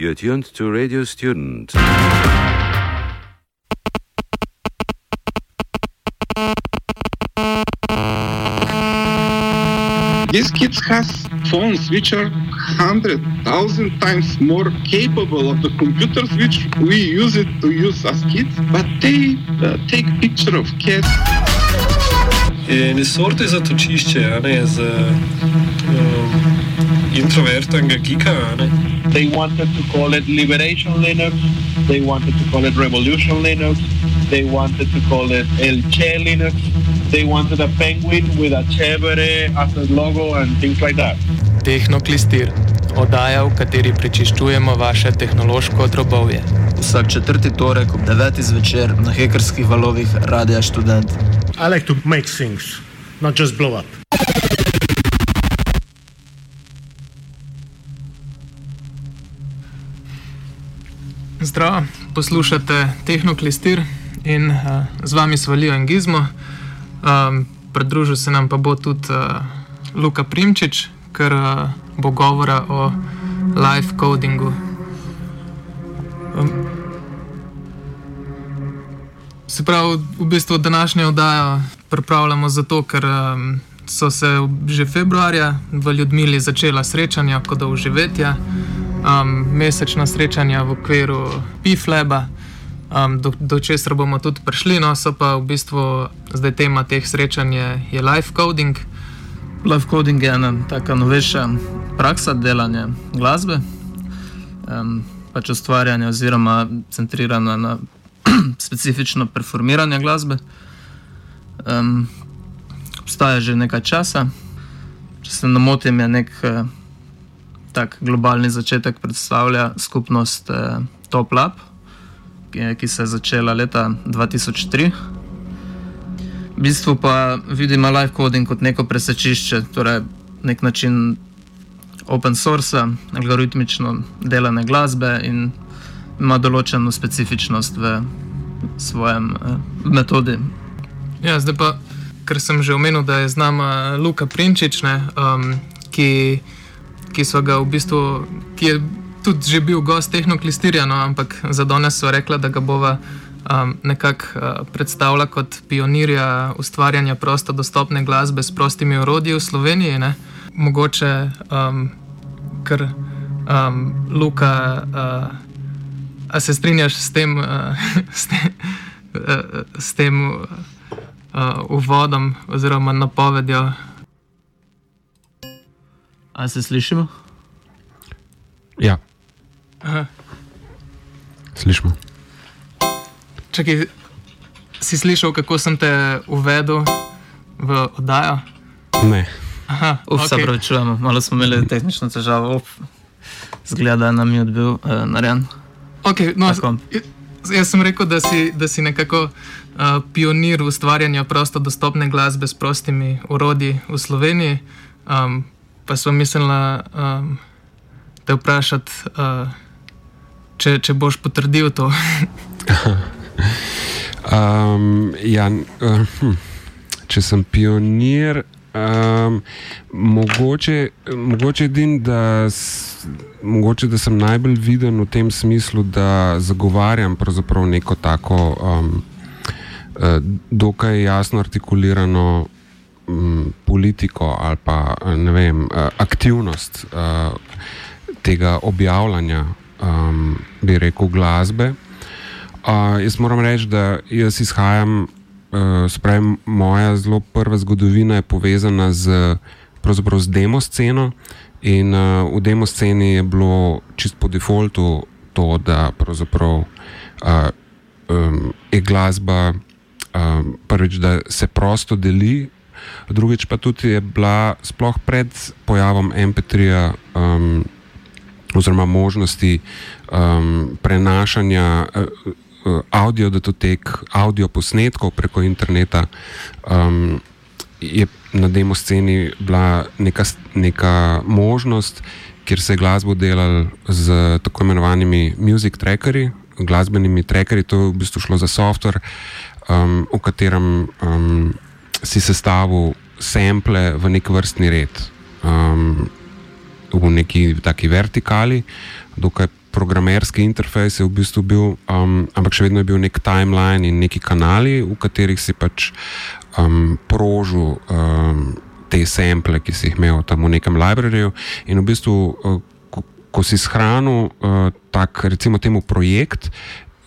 You're tuned to Radio Student. These kids have phones which are hundred thousand times more capable of the computers which we use it to use as kids, but they uh, take picture of cats. In sorte zatočišče, a ne za um, introvertnega gika, a ne. They wanted to call it Liberation Linux. They wanted to call it Revolution Linux. They wanted to call it El Che Linux. They wanted a penguin with a chevere as a logo and things like that. Tehnoklistir, oddaja, v kateri prečiščujemo vaše tehnološko drobovje. Vsak četrti torek ob 9. zvečer na hekerskih valovih Radia Student. I like to make things, not just blow up. Zdravo, poslušate Tehnoklistir in uh, z vami svalijo in gizmo. Um, pridružil se nam pa bo tudi uh, Luka Primčič, ker uh, bo govora o live codingu. Um, se pravi, v bistvu današnjo oddajo pripravljamo zato, ker um, so se že februarja v Ljudmili začela srečanja, kot da uživetja, um, mesečna srečanja v okviru PIFLEBA. Um, do, do česar bomo tudi prišli, no so pa v bistvu zdaj tema teh srečanj je, je live coding. Live coding je ena taka novejša praksa delanja glasbe, um, pač ustvarjanja oziroma centrirana na specifično performiranje glasbe. Um, obstaja že nekaj časa, če se ne motim, je nek uh, tak globalni začetek predstavlja skupnost uh, Top Lab, ki, ki se je začela leta 2003. V bistvu pa vidim live coding kot neko presečišče, torej nek način open source, algoritmično delane glasbe in ima določeno specifičnost v svojem uh, metodi. Ja, zdaj pa, ker sem že omenil, da je z nama Luka Prinčič, ne, um, ki, ki, ga v bistvu, ki je tudi že bil gost Tehnoklistirja, no, ampak za danes so rekla, da ga bova um, nekako uh, predstavila kot pionirja ustvarjanja prosto dostopne glasbe s prostimi urodji v Sloveniji. Ne. Mogoče, um, ker um, Luka. Uh, A se strinjaš s tem, uh, s te, uh, s tem uh, uvodom oziroma napovedjo? A se slišimo? Ja. Aha. Slišimo. Čakaj, si slišal, kako sem te uvedel v oddajo? Ne. Aha, Uf, okay. se pravičujemo, malo smo imeli tehnično težavo, zgleda, da nam je odbil uh, narejen. Okay, no, jaz sem rekel, da si, da si nekako uh, pionir ustvarjanja prosto dostopne glasbe s prostimi urodji v Sloveniji. Um, pa sem mislila um, te vprašati, uh, če, če boš potrdil to. um, ja, hm, če sem pionir. Um, mogoče, mogoče, edin, da, mogoče, da sem najbolj viden v tem smislu, da zagovarjam neko tako um, uh, dokaj jasno artikulirano um, politiko ali pa vem, uh, aktivnost uh, tega objavljanja, um, bi rekel, glasbe. Uh, jaz moram reči, da jaz izhajam. Eh, Spravi, moja zelo prva zgodovina je povezana z, z demo sceno. In uh, v demo sceni je bilo čist po defaultu to, da uh, um, je glasba um, prvič, da se prosto deli, drugič pa tudi je bila sploh pred pojavom MP3-ja. Um, Oziroma, možnosti um, prenašanja uh, uh, audio datotek, audio posnetkov preko interneta, um, je na demo sceni bila neka, neka možnost, kjer se je glasbo delal z tako imenovanimi music trackerji, glasbenimi trackerji. To je v bistvu šlo za software, um, v katerem um, si sestavil sample v nek vrstni red. Um, V neki taki vertikali, dokaj programerski interfejs je v bistvu bil, um, ampak še vedno je bil nek timeline in neki kanali, v katerih si pač um, prožil um, te sample, ki si jih imel tam v nekem libraryju. In v bistvu, uh, ko, ko si shranil uh, tak, recimo, temu projekt.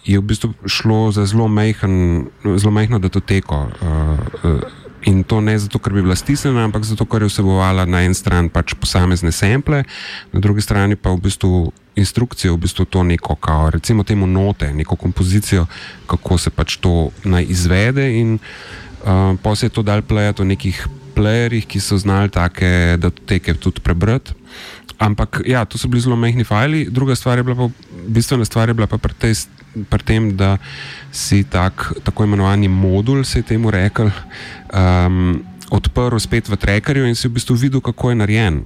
Je v bistvu šlo za zelo, majhen, zelo majhno datoteko. Uh, uh, In to ne zato, ker bi bila stisnjena, ampak zato, ker je vsebovala na eni strani pač posamezne sample, na drugi strani pa v bistvu instrukcijo, v bistvu to neko, kao, recimo temu note, neko kompozicijo, kako se pač to naj izvede. In uh, pa se je to dal plejati v nekih playerjih, ki so znali take datoteke tudi prebrati. Ampak ja, to so bili zelo mehki fajli. Druga stvar je bila pa, bistvena stvar je bila pa pri tej pri tem, da si tak, tako imenovani modul, se je temu rekel, um, odprl spet v trackerju in si v bistvu videl, kako je narejen.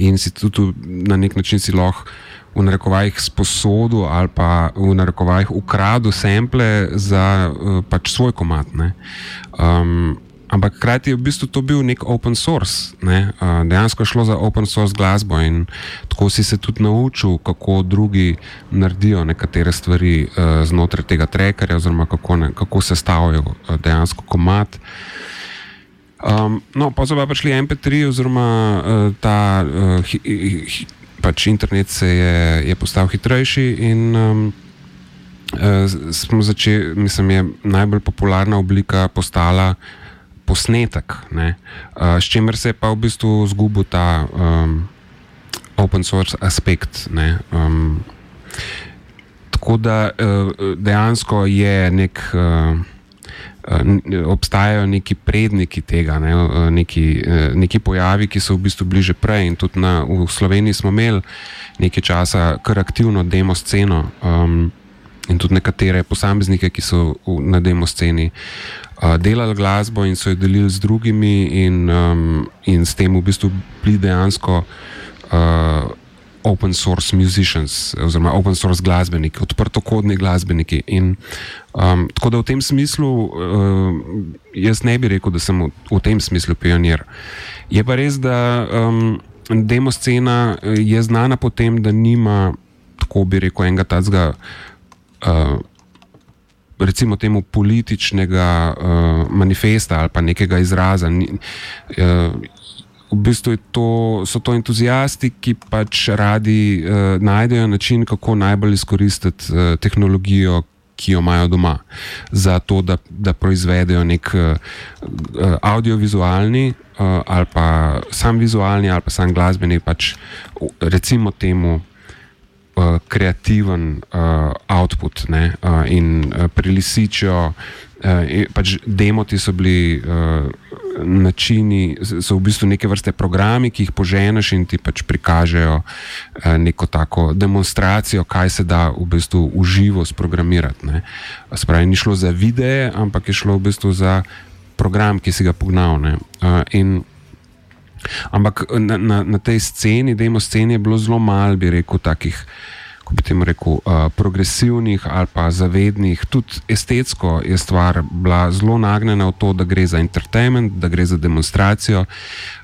In si tudi na nek način si lahko v narekovajih sposodil ali pa v narekovajih ukradel sample za uh, pač svoj komat. Um, Ampak hkrati je v bistvu to bil nek open source. Ne? Uh, dejansko je šlo za open source glasbo in tako si se tudi naučil, kako drugi naredijo nekatere stvari uh, znotraj tega trackerja, oziroma kako, ne, kako se stavijo uh, dejansko komat. Um, no, pa so pa prišli MP3, oziroma uh, ta uh, hi, hi, pač internet se je, je postal hitrejši in um, uh, smo začeli, mislim, je najbolj popularna oblika postala posnetek, ne, uh, s čimer se je pa v bistvu izgubil ta um, open source aspekt. Ne, um, tako da uh, dejansko je nek. Uh, Obstajajo neki predniki tega, ne, neki, neki pojavi, ki so v bistvu bliže prej. In tudi na, v Sloveniji smo imeli nekaj časa kar aktivno demo sceno um, in tudi nekatere posameznike, ki so v, na demo sceni delali glasbo in so jo delili z drugimi, in, um, in s tem v bistvu bili dejansko uh, open source musicians, oziroma open source glasbeniki, odprtokodni glasbeniki. In, um, tako da v tem smislu, uh, jaz ne bi rekel, da sem v, v tem smislu pionir. Je pa res, da um, demo scena je znana po tem, da nima, tako bi rekel, enega tazga. Uh, recimo temu političnega uh, manifesta ali pa nekega izraza. Uh, v bistvu to, so to entuzijasti, ki pač radi uh, najdejo način, kako najbolj izkoristiti uh, tehnologijo. Ki jo imajo doma, za to, da, da proizvedejo nek uh, audiovizualni, uh, ali pa sam vizualni, ali pa sam glasbeni, pač, recimo, temu uh, kreativen uh, output ne, uh, in uh, prilisičijo. Uh, pač demoti so bili uh, načini, so v bistvu neke vrste programi, ki jih poženeš in ti pač prikažejo uh, neko tako demonstracijo, kaj se da v bistvu v živo sprogramirati. Spravi, ni šlo za videe, ampak je šlo v bistvu za program, ki si ga pognal. Uh, in Ampak na, na, na tej sceni, demo sceni, je bilo zelo malo, bi rekel, takih. Bi temu rekel, uh, progresivnih ali pa zavednih, tudi estetsko je stvar bila zelo nagnjena v to, da gre za entertainment, da gre za demonstracijo.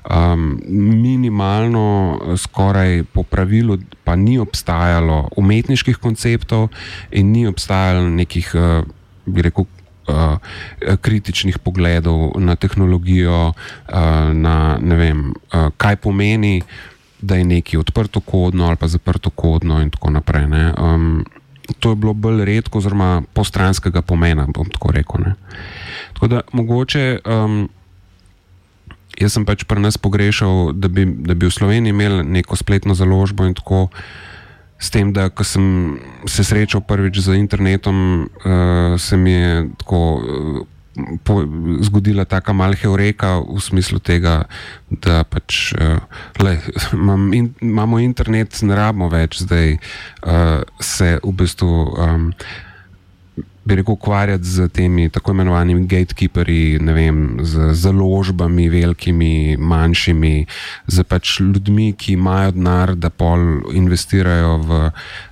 Um, minimalno, skoraj po pravilu, pa ni obstajalo umetniških konceptov in ni obstajalo nekih, uh, bi rekel, kritičnih pogledov na tehnologijo, uh, na ne vem, uh, kaj pomeni, da je nekaj odprto kodno ali pa zaprto kodno in tako naprej. Um, to je bilo bolj redko, oziroma postranskega pomena, bom tako rekel. Ne. Tako da mogoče. Um, Jaz sem pač pri nas pogrešal, da bi, da bi v Sloveniji imeli neko spletno založbo in tako naprej. S tem, da sem se srečal prvič z internetom, uh, se mi je tako uh, po, zgodila ta malha ureka v smislu tega, da pač, uh, le, imam in, imamo internet, ne rabimo več zdaj uh, se v bistvu. Um, bi rekel, ukvarjati z temi tako imenovanimi gatekeeperji, ne vem, z založbami, velikimi, manjšimi, z pač ljudmi, ki imajo denar, da pol investirajo v,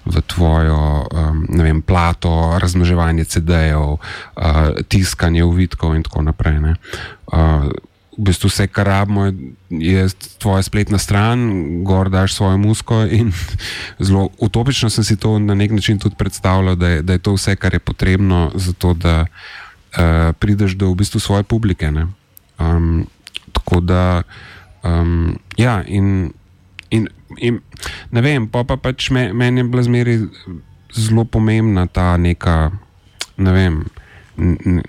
v tvojo um, vem, plato, razmnoževanje CD-jev, uh, tiskanje uvitkov in tako naprej. Uh, v bistvu vse, kar rabimo, je tvoja spletna stran, gor daš svojo musko. Zelo utopično sem si to na nek način tudi predstavljal, da je, da je to vse, kar je potrebno za to, da uh, prideš do v bistvu svoje publike. Um, tako da, um, ja, in, in, in ne vem, pa, pa pač me, meni je bila zmeri zelo pomembna ta neka, ne vem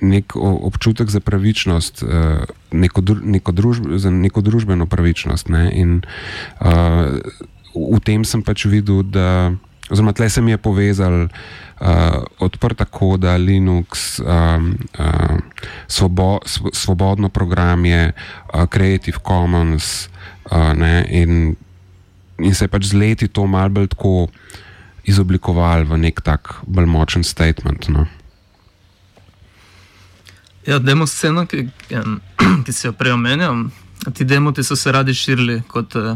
nek občutek za pravičnost, eh, neko, neko družb, za neko družbeno pravičnost. Ne? In uh, v tem sem pač videl, da, oziroma tle se mi je povezal. Uh, odprta koda, Linux, um, uh, svobo, svobodno programje, uh, Creative Commons, uh, in, in se je pač z leti to malce bolj tako izoblikoval v nek tak bolj močen statement. No. Ja, demo scena, ki, ki si jo prej omenjal, ti demoti so se radi širili kot eh,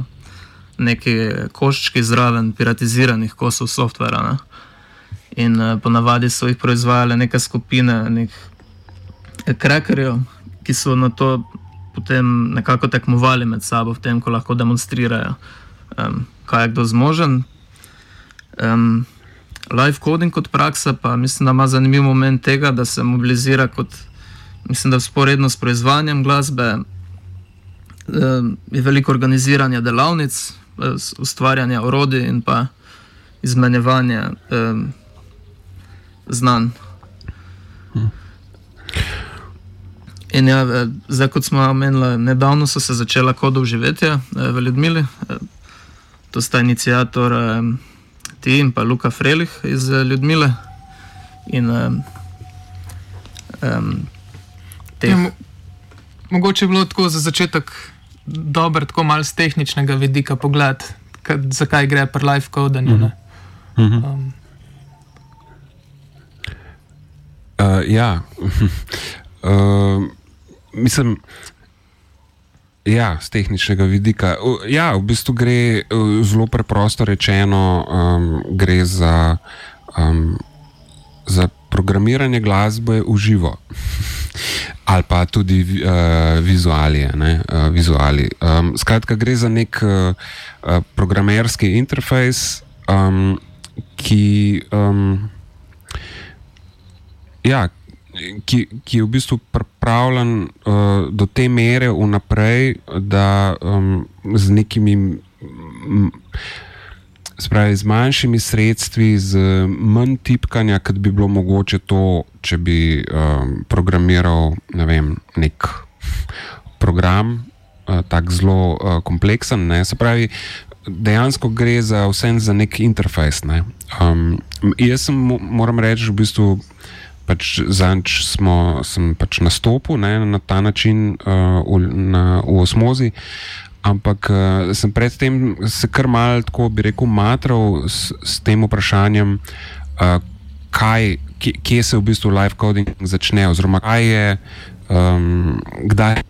neki koščki zraven piratiziranih kosov softvera. Ne? In eh, ponavadi so jih proizvajale neke skupine, nekaj krekerjev, ki so na to potem nekako tekmovali med sabo, v tem, ko lahko demonstrirajo, um, kaj je kdo zmožen. Um, live coding kot praksa, pa mislim, da ima zanimiv moment tega, da se mobilizira kot mislim, da sporedno s proizvajanjem glasbe eh, je veliko organiziranja delavnic, eh, ustvarjanja orodij in pa izmenjevanja eh, znanj. In ja, zdaj, kot smo omenili, nedavno so se začela kodov živeti v Ljudmili. To sta inicijator ti in pa Luka Frelih iz Ljudmile. In um, teh. Ja, mogoče je bilo tako za začetek dobro, tako malo z tehničnega vidika pogled, zakaj gre pri live codanju. Mm -hmm. um. uh, ja, uh, mislim. Ja, z tehničnega vidika. Ja, v bistvu gre zelo preprosto rečeno, um, gre za, um, za programiranje glasbe v živo. ali pa tudi uh, vizualije. Uh, vizuali. um, skratka, gre za nek uh, programerski interfejs, um, ki, um, ja, ki, ki je v bistvu pripravljen uh, do te mere vnaprej, da um, z nekimi. M, Spravi, z manjšimi sredstvi, z manj tipkanja, kot bi bilo mogoče to, če bi um, programiral ne vem, nek program, uh, tako zelo uh, kompleksen. Ne? Se pravi, dejansko gre za vse za nek interfejs. Ne? Um, jaz sem, moram reči, v bistvu. Pač Zanč smo pač nastopili na ta način uh, v, na, v osmozi, ampak uh, sem predtem se kar mal, tako bi rekel, matral s, s tem vprašanjem, uh, kaj, kje, kje se v bistvu live coding začne, oziroma kaj je, um, kdaj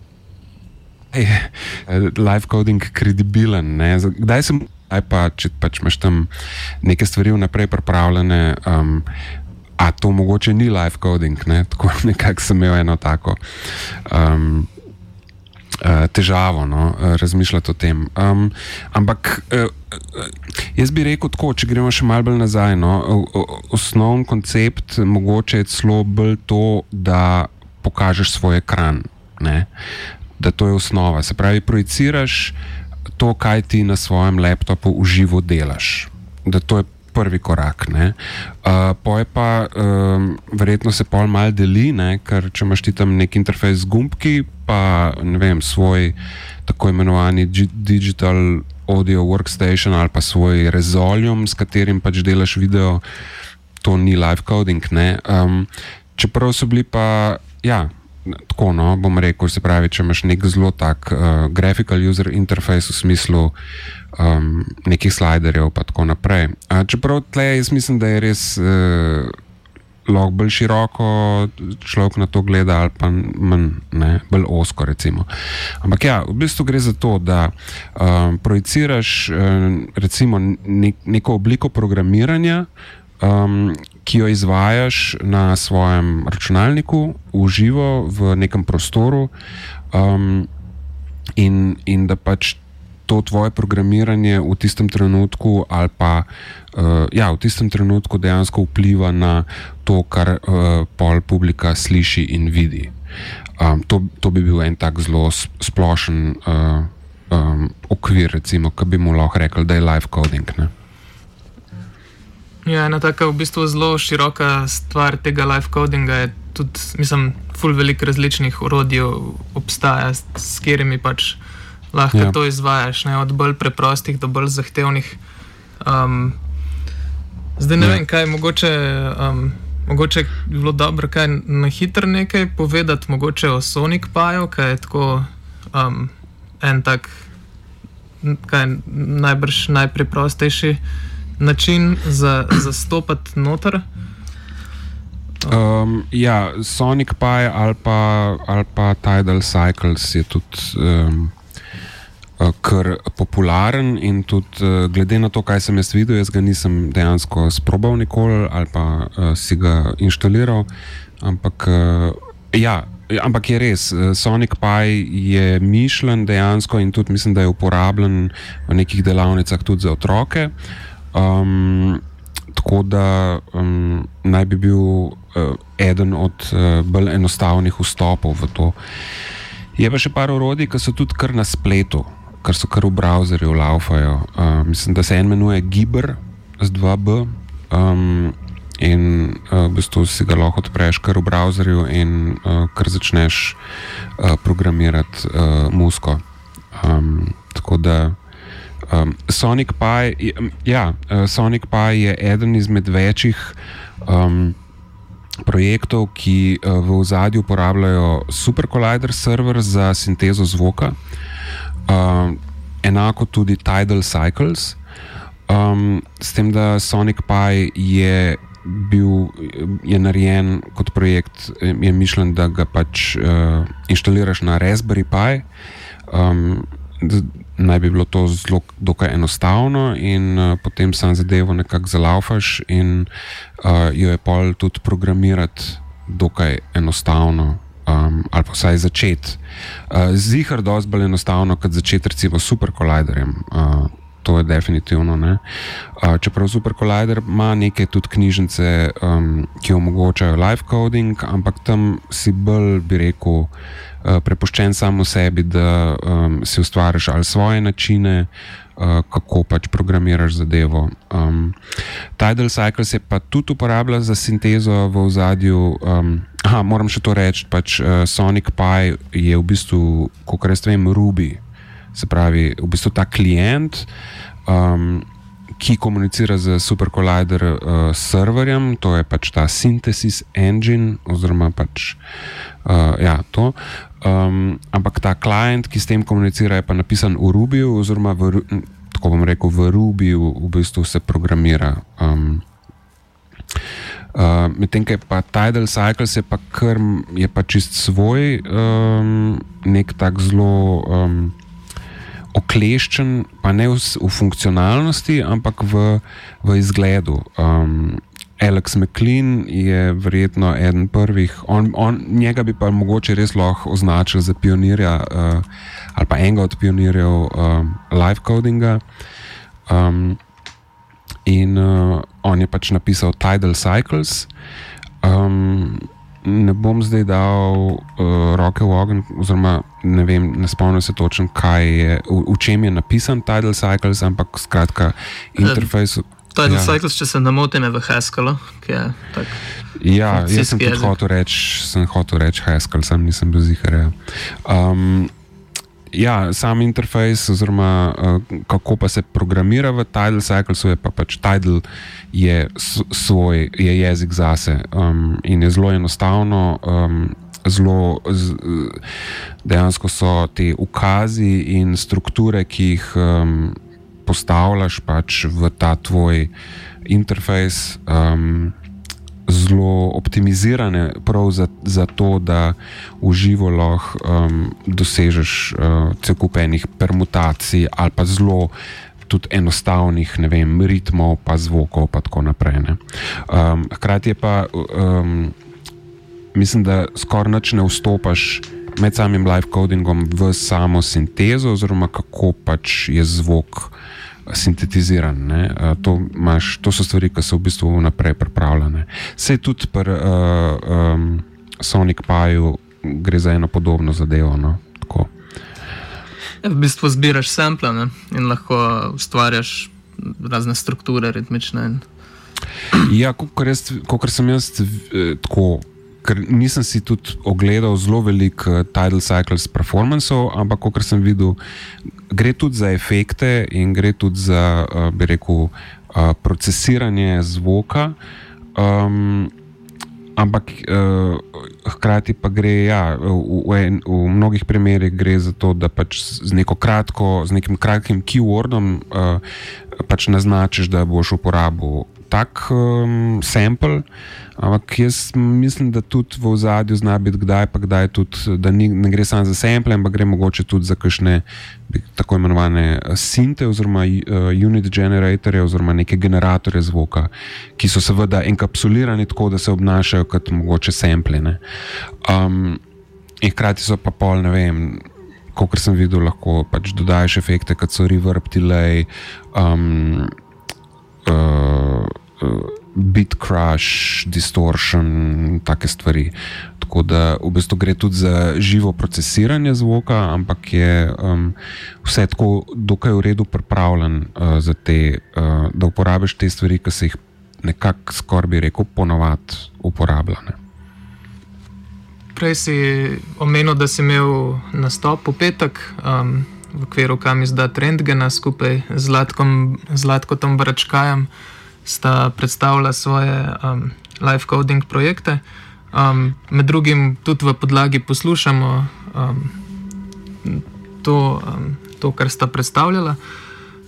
je live coding kredibilen. Ne? Kdaj sem. Aj pa, če pač imaš tam neke stvari vnaprej pripravljene, um, a to mogoče ni live coding, ne? tako nekako sem imel eno tako. Um, težavo no, uh, razmišljati o tem. Um, ampak uh, jaz bi rekel tako, če gremo še malo nazaj. No, osnovni koncept mogoče je celo bolj to, da pokažeš svoj ekran. Ne? Da to je osnova. Se pravi, projiciraš to, kaj ti na svojem laptopu v živo delaš. Da to je prvi korak. Uh, Poje pa, um, verjetno se pol mal deli, ne? ker če imaš ti tam nek interfejs z gumbki, pa ne vem, svoj tako imenovani digital audio workstation ali pa svoj rezolium, s katerim pač delaš video, to ni live coding. Um, čeprav so bili pa, ja. Tako, no, bom rekel, se pravi, če imaš nek zelo tak uh, graphical user interface v smislu um, nekih sliderjev, pa tako naprej. Uh, čeprav tle jaz mislim, da je res uh, lahko bolj široko človek na to gleda, ali pa manj, ne, bolj osko. Recimo. Ampak ja, v bistvu gre za to, da um, projiciraš um, recimo nek, neko obliko programiranja. Um, ki jo izvajaš na svojem računalniku, v živo, v nekem prostoru, um, in, in da pač to tvoje programiranje v tistem trenutku, ali pa uh, ja, v tistem trenutku dejansko vpliva na to, kar uh, pol publika sliši in vidi. Um, to, to bi bil en tak zelo splošen uh, um, okvir, recimo, ki bi mu lahko rekel, da je live coding. Ne? Ja, ena taka v bistvu zelo široka stvar tega live codinga je tudi, mislim, full veliko različnih urodij obstaja, s, katerimi pač lahko Ja. to izvajaš, ne? od bolj preprostih do bolj zahtevnih. Um, zdaj ne Ja. vem, kaj mogoče. Um, Mogoče bi bilo dobro kaj na hitro nekaj povedati, mogoče o Sonic Paju, kaj je tako um, en tak, kaj najbrž najpreprostejši način za zastopati noter. Um, ja, Sonic Pie ali pa, ali pa Tidal Cycles je tudi um, kar popularen in tudi uh, glede na to, kaj sem jaz videl, jaz ga nisem dejansko sprobal nikoli ali pa uh, si ga inštaliral. Ampak, uh, ja, ampak je res, Sonic Pie je mišljen dejansko in tudi mislim, da je uporabljen v nekih delavnicah tudi za otroke. Um, tako da um, naj bi bil uh, eden od uh, bolj enostavnih vstopov v to. Je pa še par orodij, ki so tudi kar na spletu, kar so kar v browserju laufajo. Uh, mislim, da se en imenuje Giber z 2B. Um, In uh, v bistvu si ga lahko odpreš kar v browserju, in uh, kar začneš uh, programirati uh, musko. Um, tako da Um, Sonic Pi, ja, uh, Sonic Pi je eden izmed večjih um, projektov, ki uh, v ozadju uporabljajo Super Collider server za sintezo zvoka, um, enako tudi Tidal Cycles. Um, s tem, da Sonic Pi je bil je narejen kot projekt, je mišljen, da ga pač uh, inštaliraš na Raspberry Pi. Um, naj bi bilo to zelo dokaj enostavno, in uh, potem sam zadevo nekako zalaufaš, in uh, jo je pol tudi programirati dokaj enostavno. Um, ali pa vsaj začeti. Uh, Zihar, dosti bolj enostavno, kot začeti recimo s Super Colliderjem. Uh, to je definitivno. ne. Uh, čeprav Super Collider ima neke tudi knjižnice, um, ki omogočajo live coding, ampak tam si bolj, bi rekel, uh, prepuščen samo sebi, da um, si ustvariš ali svoje načine, uh, kako pač programiraš zadevo. Um, Tidal Cycles je pa tudi uporablja za sintezo v ozadju. Um, aha, moram še to reči, pač uh, Sonic Pi je v bistvu, kot jaz vem, Ruby. Se pravi, v bistvu ta klient, um, ki komunicira z Super Collider uh, serverjem, to je pač ta Synthesis Engine, oziroma pač uh, ja, to. Um, ampak ta klient, ki s tem komunicira, je pa napisan v Rubyju, oziroma v, tako bom rekel, v Rubyju v bistvu se programira. Um, Uh, Medtem ko je pa Tidal Cycles, je pa kar je pa čist svoj, um, nek tak zelo um, okleščen, pa ne v, v funkcionalnosti, ampak v, v izgledu. Um, Alex McLean je verjetno eden prvih, on, on, njega bi pa mogoče res lahko označil za pionirja uh, ali pa enega od pionirjev um, live codinga. Um, in uh, on je pač napisal Tidal Cycles. Um, ne bom zdaj dal uh, roke v ogenj, oziroma ne vem, ne spomnim se točno, kaj je, v, v čem je napisan Tidal Cycles, ampak skratka, interfejs. Tidal Ja. Cycles, če se ne motim, je v Haskellu, ki je tak. Ja, jaz sem tudi hotel reči, sem hotel reči Haskell, sam nisem bil zihar. Ja. Um, ja, sam interfejs, oziroma uh, kako pa se programira v Tidal Cyclesu, je pa pač Tidal je svoj, je jezik zase um, in je zelo enostavno. Um, Zelo, z, dejansko so te ukazi in strukture, ki jih um, postavljaš pač v ta tvoj interfejs, um, zelo optimizirane, prav za, za to, da v živo lahko um, dosežeš uh, cel kup enih permutacij ali pa zelo. Tudi enostavnih, vem, ritmov, pa zvokov, pa tako naprej. ne. Um, hkrati je pa, um, mislim, da skoraj nič ne vstopaš med samim live codingom v samo sintezo, oziroma kako pač je zvok sintetiziran. Uh, to, imaš, to so stvari, ki so v bistvu vnaprej pripravljene. Se tudi pri uh, um, Sonic Paju gre za eno podobno zadevo. No? Ja, v bistvu zbiraš sample ne? in lahko ustvarjaš razne strukture, ritmične. In... Ja, kot sem jaz eh, tako. Ker nisem si tudi ogledal zelo veliko uh, Tidal Cycles performanceov, ampak kot sem videl, gre tudi za efekte in gre tudi za, uh, bi rekel, uh, procesiranje zvoka. Um, ampak uh, hkrati pa gre, ja, v, v, en, v mnogih primerih gre za to, da pač z, kratko, z nekim kratkim keywordom uh, pač naznačiš, da boš uporabil tak um, sample. Ampak jaz mislim, da tudi v zadju zna biti kdaj, pa kdaj tudi, da ni, ne gre samo za sample, ampak gre mogoče tudi za kakšne tako imenovane eh, sinte oziroma uh, unit generatorje oziroma neke generatorje zvoka, ki so seveda enkapsulirani tako, da se obnašajo kot mogoče sample. Um, in hkrati so pa pol, ne vem. Kot sem videl, lahko pač dodajes efekte, kot so reverb, delay, um, uh, uh, beat crash, distortion, take stvari. Tako da v bistvu gre tudi za živo procesiranje zvoka, ampak je um, vse tako dokaj v redu pripravljen, uh, te, uh, da uporabiš te stvari, ki se jih nekako skoraj bi rekel, ponovadi uporabljane. Prej si omenil, da si imel nastop v petek um, v okviru kam izda Trendgena skupaj z Zlatkom Bračkajem sta predstavila svoje um, live coding projekte. Um, med drugim tudi v podlagi poslušamo um, to, um, to, kar sta predstavljala.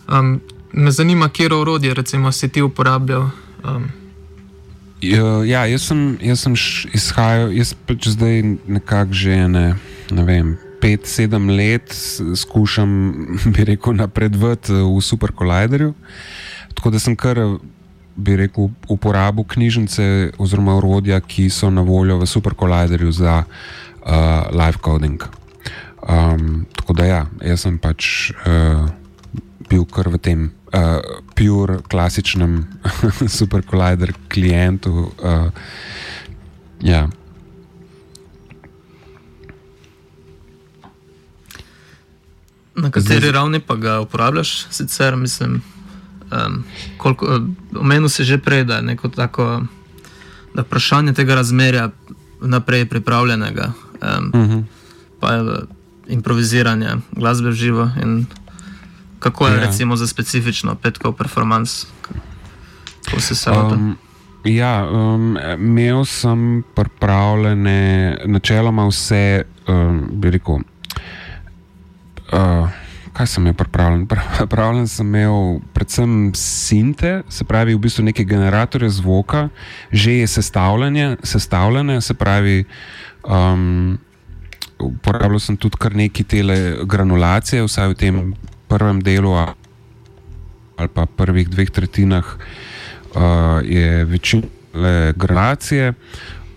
Um, me zanima, kje orodje recimo, si ti uporabljal. Um. Ja, jaz sem, jaz sem izhajal, jaz pač zdaj nekako že ne, ne vem. Pet, sedem let skušam, bi rekel, napredovati v Super Colliderju. Tako da sem kar bi rekel, uporabo knjižnice oziroma urodja, ki so na voljo v Super Colliderju za uh, live coding. Um, tako da ja, jaz sem pač uh, bil kar v tem uh, pure, klasičnem Super Collider klientu. Uh, ja. Na kateri Zdaj, ravni pa ga uporabljaš, sicer mislim. Um, Omenil si že prej, da je neko tako da vprašanje tega razmerja naprej pripravljenega, um, uh -huh. pa je improviziranje glasbe v živo. Kako je ja. recimo za specifično petkov performance, kako se vrti? Um, ja, um, imel sem pripravljene načeloma vse, um, bi rekel. Uh, kaj sem imel pripravljen? Pripravljen sem imel predvsem sinte, se pravi, v bistvu neke generatorje zvoka, že je sestavljene, se pravi. Um, uporabljal sem tudi kar nekaj tele granulacije, vsaj v tem prvem delu ali pa prvih dveh tretjinah uh, je večina granulacije,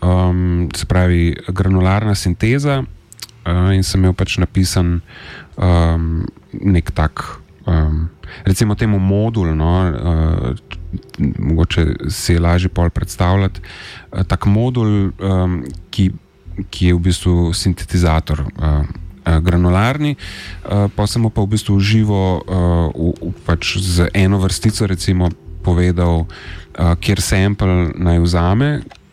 um, se pravi, granularna sinteza. Uh, in sem imel pač napisan um, nek tak, um, recimo, temu modul, no, uh, mogoče si je lažje pol predstavljati. Uh, tak modul, um, ki, ki je v bistvu sintetizator. Uh, Granularni, pa sem pa v bistvu živo uh, pač z eno vrstico recimo, povedal, uh, kjer sample naj vzame,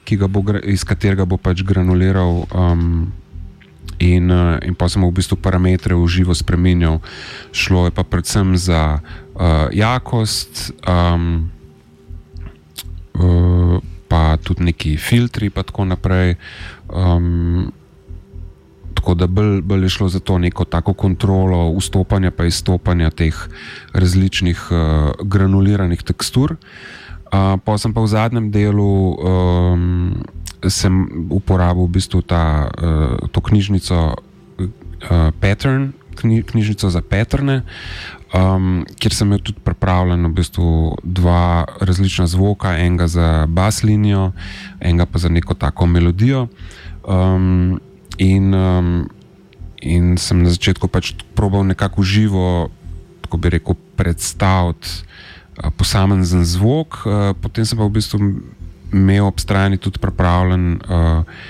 bo, iz katerega bo pač granuliral um, In, uh, in pa sem v bistvu parametre v živo spremenil, šlo je pa predvsem za uh, jakost, um, uh, pa tudi neki filtri, in tako naprej. Um, tako da bolj, bolj je šlo za to neko tako kontrolo vstopanja in izstopanja teh različnih uh, granuliranih tekstur. Uh, pa sem pa v zadnjem delu. Um, sem uporabil v bistvu ta, uh, to knjižnico uh, Pattern, knji, knjižnico za patterne, um, kjer sem imel tudi pripravljeno v bistvu dva različna zvoka, enega za bas linijo, enega pa za neko tako melodijo. Um, in um, in sem na začetku pač probal nekako živo, tako bi rekel, predstaviti uh, posamezen zvok, potem sem pa v bistvu imel ob strani tudi pripravljen. Uh,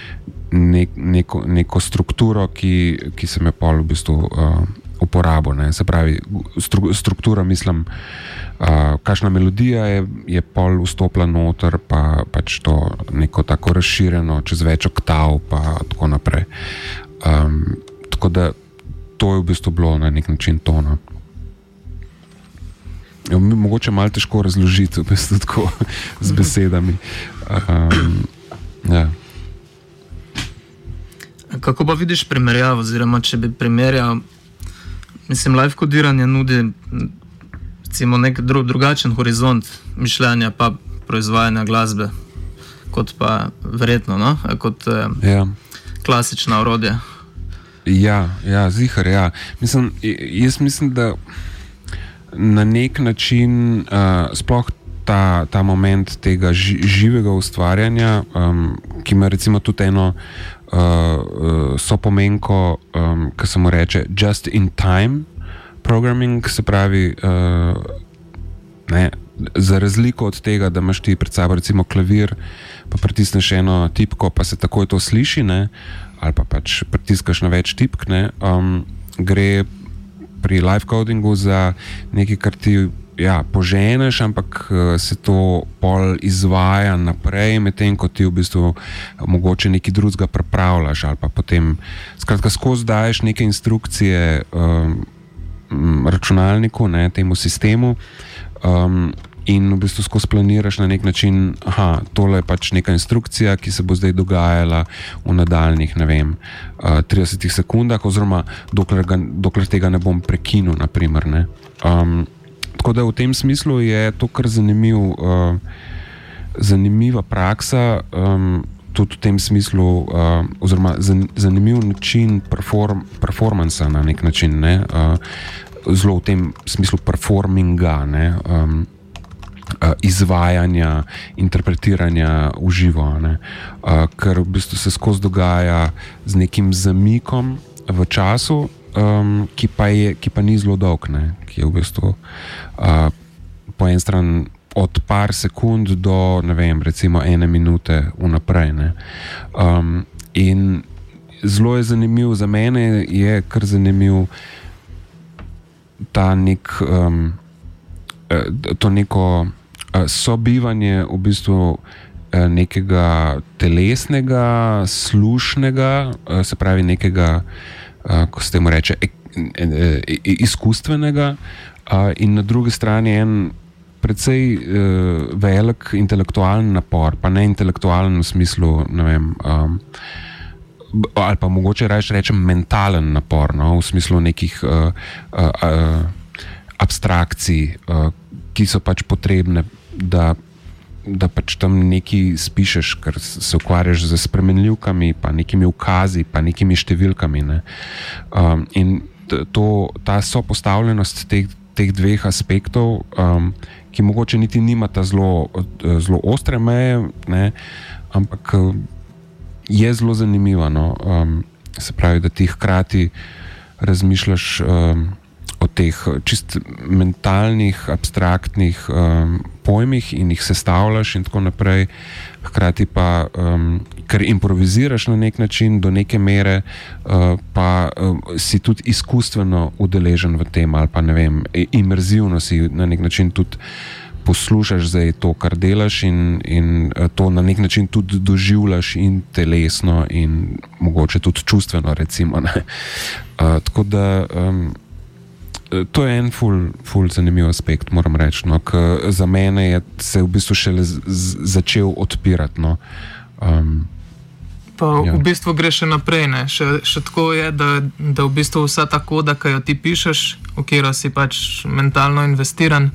nek, neko, neko strukturo, ki, ki sem jo pol v bistvu uh, uporabil. Ne. Se pravi, stru, struktura, mislim, uh, kakšna melodija je, je pol vstopila noter, pa pač to neko tako razširjeno, čez več oktav, pa tako naprej. Um, tako da to je v bistvu bilo na nek način tono. Jo, mogoče malo težko razložiti, v bistvu tako z besedami. Um, ja. Kako pa vidiš primerjavo, oziroma če bi primerjal, mislim, live kodiranje nudi recimo, nek dru, drugačen horizont mišljenja pa proizvajanja glasbe, kot pa verjetno, no? kot eh, Ja. klasična orodja. Ja, ja zihar. Ja. Mislim, jaz mislim, da na nek način, uh, sploh ta, ta moment tega ži, živega ustvarjanja, um, ki ima recimo tudi eno uh, sopomenko, um, ki se mu reče just in time programming, se pravi. Uh, Ne, za razliko od tega, da imaš ti pred sabo recimo klavir, pa pritisneš eno tipko, pa se takoj to sliši, ne, ali pa pač pritiskaš na več tipk, ne, um, gre pri live codingu za nekaj, kar ti ja, poženeš, ampak uh, se to pol izvaja naprej, medtem ko ti v bistvu mogoče nekaj drugega pripravljaš, potem skratka skozi daješ neke instrukcije um, računalniku, ne, temu sistemu. Um, in v bistvu skozi planiraš na nek način, da tole je pač neka instrukcija, ki se bo zdaj dogajala v nadaljnih, ne vem, uh, 30 sekundah, oziroma dokler, ga, dokler tega ne bom prekinil. Naprimer, ne. um, tako da v tem smislu je to kar zanimiv, uh, zanimiva praksa. Um, Tudi v tem smislu, uh, oziroma zan, zanimiv način perform, performansa na nek način, ne, uh, zelo v tem smislu performinga, um, izvajanja, interpretiranja v živo, ne, uh, ker v bistvu se skozi dogaja z nekim zamikom v času, um, ki, pa je, ki pa ni zelo dolg, ne, ki je v bistvu uh, po eni strani od par sekund do vem, recimo ene minute vnaprej. ne. Um, in zelo je zanimiv, za mene je kar zanimiv ta nek, um, eh, to neko eh, sobivanje v bistvu nekega telesnega, slušnega, se pravi nekega, ko se temu reče, ek, eh, eh, izkustvenega, in na drugi strani en precej uh, velik intelektualen napor, pa ne intelektualen v smislu, vem. Um, Ali pa mogoče reč, rečem mentalen napor, no, v smislu nekih uh, uh, uh, abstrakcij, uh, ki so pač potrebne, da, da pač tam nekaj spišeš, ker se ukvarjaš z spremenljivkami, pa nekimi ukazi, pa nekimi številkami. Ne. Um, in to, ta sopostavljenost teh, teh dveh aspektov, um, ki mogoče niti nimata zelo, zelo ostre meje, ne, ampak je zelo zanimivo. No, um, se pravi, da ti hkrati razmišljaš um, o teh čist mentalnih, abstraktnih um, pojmih in jih sestavljaš, in tako naprej. Hkrati pa, um, ker improviziraš na nek način, do neke mere, uh, pa um, si tudi izkustveno udeležen v tem, ali pa ne vem, imerzivno si na nek način tudi poslušaš zdaj to, kar delaš, in, in to na nek način tudi doživljaš, in telesno, in mogoče tudi čustveno. Recimo, uh, tako da. Um, To je en ful, ful zanimiv aspekt, moram reči. No, za mene je se v bistvu šele z, z, začel odpirati. No. Um, pa ja. v bistvu gre še naprej. Še, še tako je, da, da v bistvu vsa ta koda, ki jo ti pišeš, v katero si pač mentalno investiran,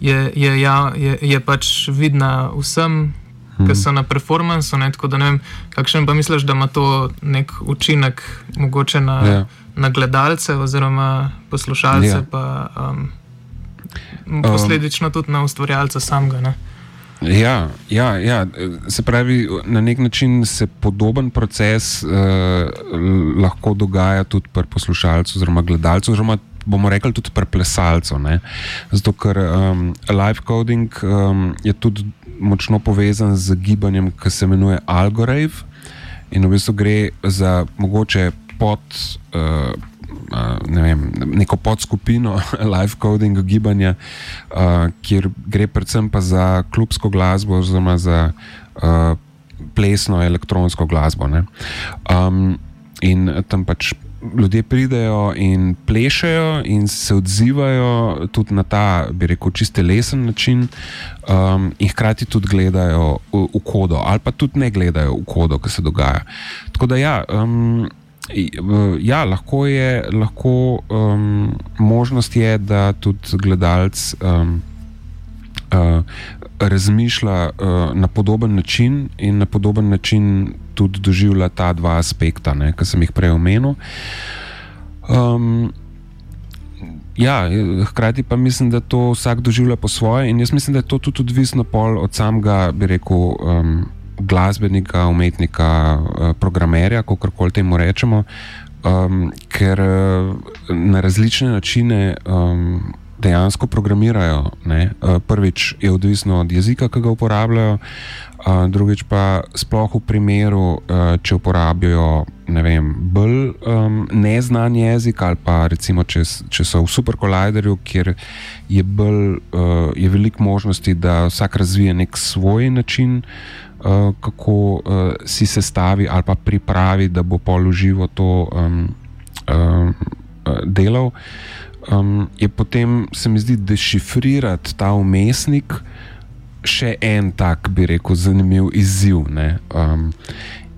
je, je, ja, je, je pač vidna vsem, hmm. ki so na performancu. Ne, tako da ne vem, kakšen pa misliš, da ima to nek učinek mogoče na. Ja na gledalce oziroma poslušalce, ja. pa um, posledično um, tudi na ustvarjalca samega. Ne? Ja, ja, ja, se pravi, na nek način se podoben proces uh, lahko dogaja tudi pri poslušalcu, oziroma gledalcu, oziroma bomo rekli tudi pri plesalcu. Ne? Zato, ker um, live coding um, je tudi močno povezan z gibanjem, ki se imenuje Algorave, in v bistvu gre za mogoče pod. Uh, ne vem, neko podskupino live codinga, gibanja, uh, kjer gre predvsem pa za klubsko glasbo, oziroma za uh, plesno elektronsko glasbo. Um, in tam pač ljudje pridejo in plešajo, in se odzivajo tudi na ta, bi rekel, čiste lesen način, um, in hkrati tudi gledajo v, v kodo, ali pa tudi ne gledajo v kodo, ki se dogaja. Tako da ja. Um, Ja, lahko je, lahko um, možnost je, da tudi gledalec um, uh, razmišlja uh, na podoben način in na podoben način tudi doživlja ta dva aspekta, ki sem jih prej omenil. Um, ja, hkrati pa mislim, da to vsak doživlja po svoje, in jaz mislim, da je to tudi odvisno od samega, bi rekel. Um, glasbenika, umetnika, eh, programerja, kako koli temu rečemo, um, ker eh, na različne načine um, dejansko programirajo. Ne? Eh, prvič je odvisno od jezika, ki ga uporabljajo, drugič pa sploh v primeru, če uporabljajo ne vem, bolj um, neznan jezik ali pa recimo, če, če so v superkolajderju, kjer je, uh, je veliko možnosti, da vsak razvije nek svoj način. Eh, kako uh, si sestavi ali pa pripravi, da bo položivo to um, um, delal. Um, je potem, se mi zdi, dešifrirati ta umestnik še en tak, bi rekel, zanimiv izziv.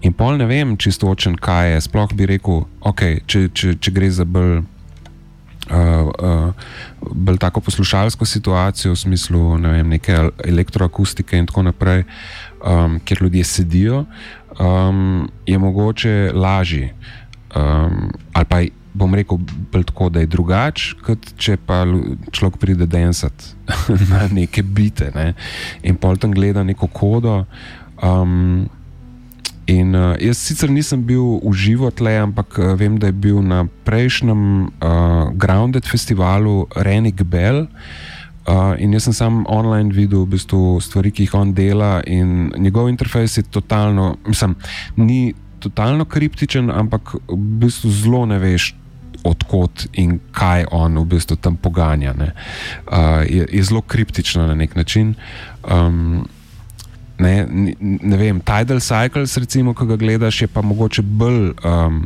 In pol ne vem, čisto očen, kaj je. Sploh bi rekel, okay, če, če, če gre za bolj. Uh, uh, bolj tako poslušalsko situacijo, v smislu ne vem, neke elektroakustike in tako naprej. Uh, um, kjer ljudje sedijo, um, je mogoče lažje. Um, ali pa bom rekel, tako, da je drugače, kot če pa človek pride densati na neke bite ne? in pol tam gleda neko kodo. Um, In, uh, jaz sicer nisem bil v živo tle, ampak uh, vem, da je bil na prejšnjem uh, Grounded festivalu Renik Bell, uh, Uh, in jaz sem sam online videl v bistvu stvari, ki jih on dela, in njegov interfejs je totalno, mislim, ni totalno kriptičen, ampak v bistvu zelo ne veš. Odkot in kaj on v bistvu tam poganja. Uh, je, je zelo kriptično na nek način. Um, ne, ne vem, Tidal Cycles, recimo, ki ga gledaš, je pa mogoče bolj um,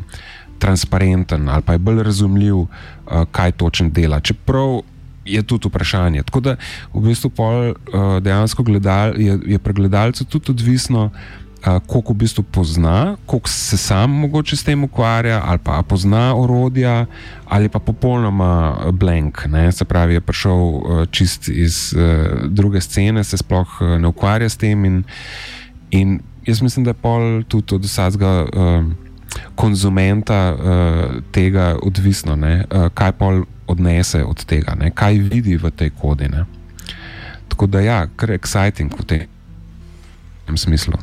transparenten ali pa je bolj razumljiv, uh, kaj točno dela. Čeprav je tudi vprašanje. Tako da v bistvu pol, uh, dejansko gledal, je, je pri gledalcu tudi odvisno, uh, koliko v bistvu pozna, koliko se sam mogoče s tem ukvarja, ali pa pozna orodja, ali pa popolnoma blank. Ne? Se pravi, je prišel uh, čist iz uh, druge scene, se sploh uh, ne ukvarja s tem. In, in jaz mislim, da je pol tudi od vsega. Uh, Konzumenta uh, tega odvisno, uh, kaj pol odnese od tega, ne? kaj vidi v tej kodi. Ne? Tako da, ja, kar exciting v tem smislu.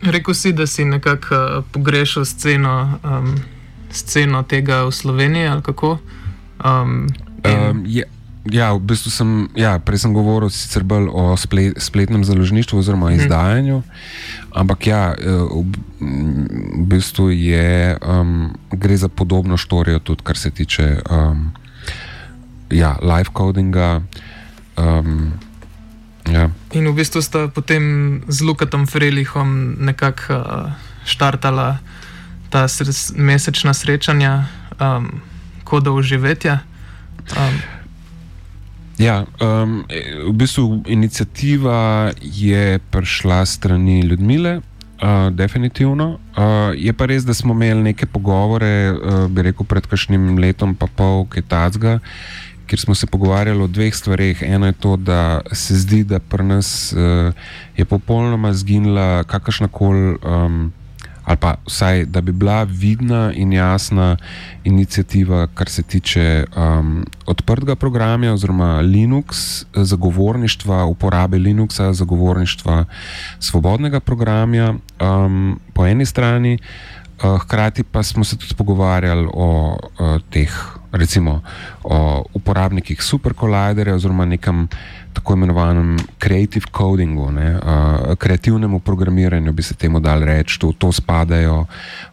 Rekl si, da si nekako uh, pogrešal sceno, um, sceno tega v Sloveniji ali kako? Um, in... um, je, ja, v bistvu sem, ja, prej sem govoril sicer bolj o splet, spletnem založništvu oziroma hmm. izdajanju, ampak ja, eh, v, v bistvu je, um, gre za podobno štorijo tudi, kar se tiče um, ja, live codinga. Um, ja. In v bistvu sta potem z Lukatom Frelihom nekako uh, štartala ta sres, mesečna srečanja, um, koda uživetja. Um, Ja, um, v bistvu inicijativa je prišla strani Ljudmile, uh, definitivno. Uh, je pa res, da smo imeli neke pogovore, uh, bi rekel, pred kakšnim letom, pa pol Ketazga, kjer smo se pogovarjali o dveh stvareh. Eno je to, da se zdi, da pri nas uh, je popolnoma zginila kakršna koli. Um, ali pa vsaj, da bi bila vidna in jasna inicijativa, kar se tiče um, odprtega programa oziroma Linux, zagovorništva uporabe Linuxa, zagovorništva svobodnega programa um, po eni strani. Uh, hkrati pa smo se tudi pogovarjali o uh, teh, recimo, o uporabnikih superkolajderja oziroma nekem tako imenovanem creative codingu, ne, uh, kreativnemu programiranju, bi se temu dal reči. To, to spadajo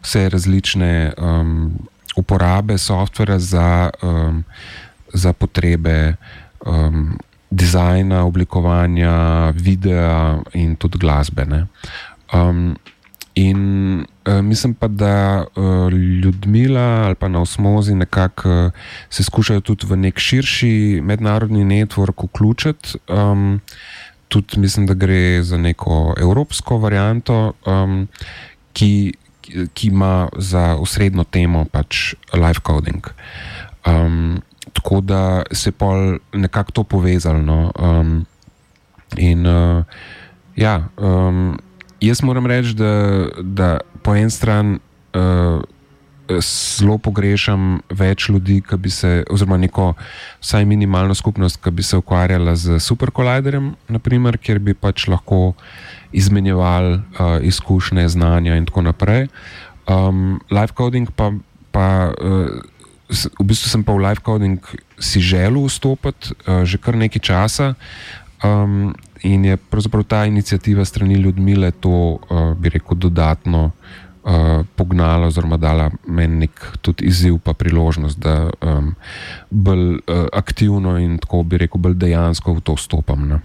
vse različne um, uporabe softvera za, um, za potrebe um, dizajna, oblikovanja, videa in tudi glasbe. Um, in uh, mislim pa, da uh, Ljudmila ali pa na osmozi nekako uh, se skušajo tudi v nek širši mednarodni network vključiti. Um, tudi mislim, da gre za neko evropsko varianto, um, ki, ki ima za osrednjo temo pač live coding. Um, tako da se pol nekako to povezalo. No? Um, in uh, ja. Um, Jaz moram reči, da, da po eni strani uh, zelo pogrešam več ljudi, ki bi se, oziroma neko vsaj minimalno skupnost, ki bi se ukvarjala z superkolajderjem, naprimer, kjer bi pač lahko izmenjevali uh, izkušnje, znanja in tako naprej. Um, live coding pa. pa uh, V bistvu sem pa v live coding si želel vstopiti uh, že kar nekaj časa, um, in je pravzaprav ta inicijativa strani Ljudmile to, uh, bi rekel, dodatno uh, pognala, oziroma dala meni nek tudi izziv, pa priložnost, da um, bolj uh, aktivno in tako bi rekel, bolj dejansko v to vstopam. Ne.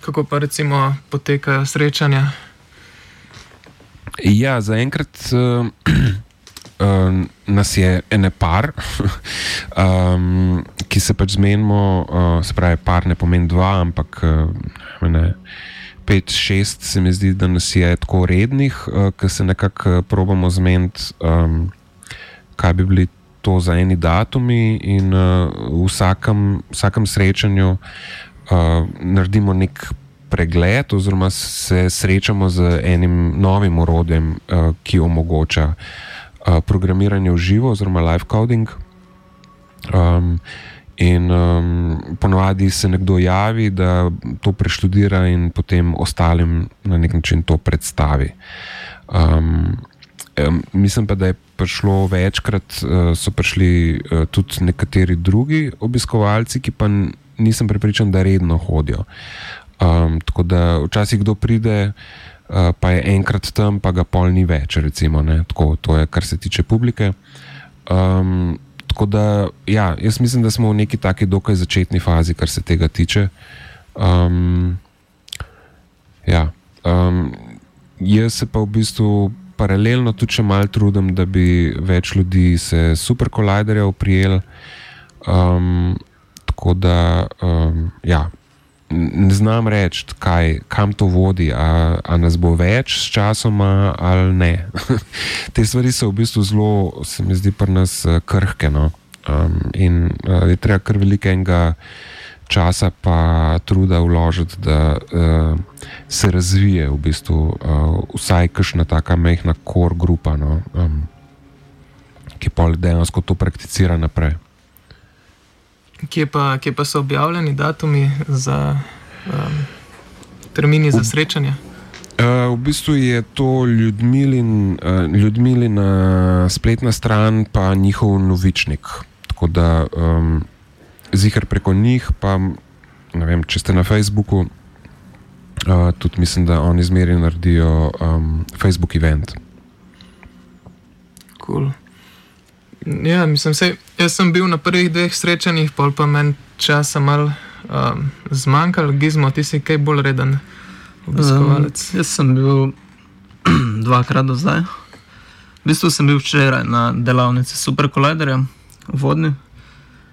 Kako pa recimo potekajo srečanja? Ja, zaenkrat. Uh, Uh, nas je ene par, um, ki se pač zmenimo, uh, se pravi, par ne pomeni dva, ampak uh, ne, pet, šest, se mi zdi, da nas je tako rednih, uh, ki se nekako probamo zmeniti, um, kaj bi bili to za eni datumi, in uh, v vsakem, vsakem srečanju uh, naredimo nek. Pregled, oziroma se srečamo z enim novim orodjem, uh, ki omogoča uh, programiranje v živo, oziroma live coding. Um, in um, ponovadi se nekdo javi, da to preštudira in potem ostalim na nek način to predstavi. Um, um, mislim pa, da je prišlo večkrat, uh, so prišli uh, tudi nekateri drugi obiskovalci, ki pa nisem prepričan, da redno hodijo. Um, tako da včasih kdo pride. Eh, pa je enkrat tam, pa ga pol ni več, recimo, tako, to je, kar se tiče publike. Um, tako da, ja, jaz mislim, da smo v neki taki dokaj začetni fazi, kar se tega tiče. Um, ja, um, jaz se pa v bistvu paralelno tudi malo trudim, da bi več ljudi se superkolajderjev prijel. Um, tako da, um, ja ne znam reči, kam to vodi, ali nas bo več s časom ali ne. Te stvari so v bistvu zelo, se mi zdi, pri nas eh, krhke. No? Um, in uh, je treba kar velikega časa pa truda vložiti, da uh, se razvije v bistvu uh, vsaj kakšna taka mehna kor grupa, no? um, ki pa dejansko to prakticira naprej. Kje pa, kje pa so objavljeni datumi za um, termini za srečanje? Uh, v bistvu je to ljudmilin, uh, ljudmilina spletna stran, pa njihov novičnik. Tako da um, zihar preko njih, pa ne vem, če ste na Facebooku, uh, tudi mislim, da oni zmeri naredijo um, Facebook event. Cool. Ja, mislim, sej, jaz sem bil na prvih dveh srečanjih, pol pa meni časa malo um, zmanjkalo, gizmo, ti si kaj bolj reden obiskovalec. Um, jaz sem bil dvakrat do zdaj. V bistvu sem bil včeraj na delavnici Superkolajderja v Vodni,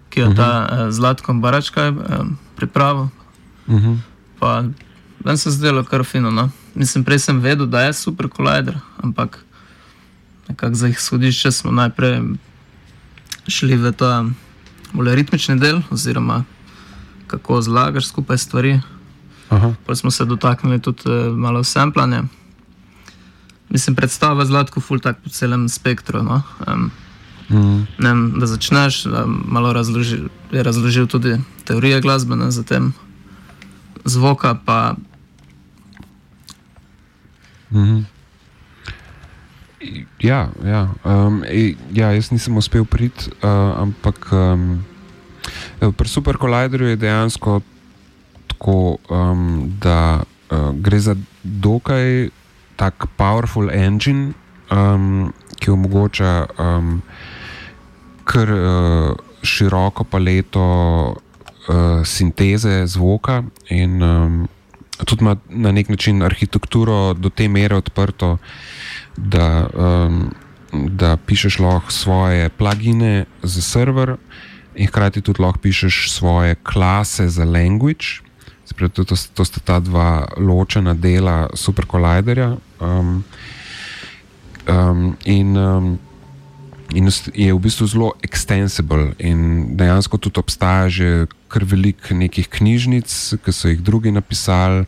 ki je uh -huh. ta uh, Zlatko Baračka um, pripravil. Uh mhm. -huh. Pa meni se zdelo kar fino. No? Mislim, prej sem vedel, da je Superkolajder, ampak nekako za izhodišče smo najprej šli v ta bolj ritmični del, oziroma kako zlagaš skupaj stvari. Pa smo se dotaknili tudi uh, malo samplanja, mislim, predstava zlatko ful tak po celem spektru. No? Um, Mm. ne, vem, da začneš, da malo razloži, je razložil tudi teorije glasbene, zatem zvoka, pa Mhm. Ja, ja, um, ja, jaz nisem uspel priti, uh, ampak um, pri Super Colliderju je dejansko tako, um, da uh, gre za dokaj tak powerful engine, um, ki omogoča um, kar uh, široko paleto uh, sinteze zvoka in um, tudi ima na nek način arhitekturo do te mere odprto, da, um, da pišeš lahko svoje plugine za server in hkrati tudi lahko pišeš svoje klase za language. Spravi, to, to, to sta ta dva ločena dela Super Colliderja. Um, um, in, um, in je v bistvu zelo extensible, in dejansko tudi obstaja že kar veliko nekih knjižnic, ki so jih drugi napisali,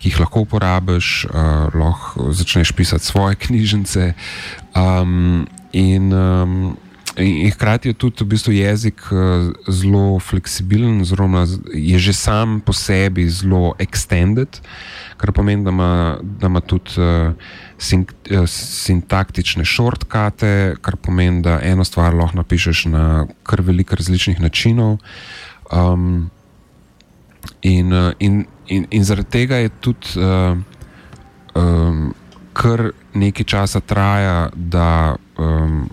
ki jih lahko uporabiš, uh, lahko začneš pisati svoje knjižnice. Um, in, um, In hkrati je tudi v bistvu jezik uh, zelo fleksibilen, oziroma je že sam po sebi zelo extended, kar pomeni, da ima, da ima tudi uh, sink, uh, sintaktične shortcute, kar pomeni, da eno stvar lahko napišeš na kar veliko različnih načinov. Um, in, in, in, in zaradi tega je tudi uh, um, kar nekaj časa traja, da. Um,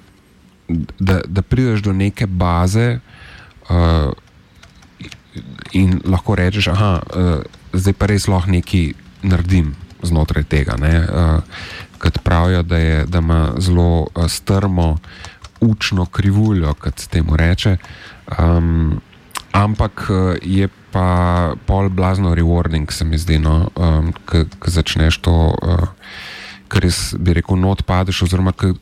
Da, da prideš do neke baze, uh, in lahko rečeš, da uh, zdaj pa res lahko nekaj naredim znotraj tega. Uh, Kot pravijo, da, je, da ima zelo uh, strmo učno krivuljo, kot se temu reče. Um, ampak uh, je pa pol blazno rewarding, se mi zdi, no, um, ki začneš to, uh, kar res bi rekel, not padeš, oziroma ki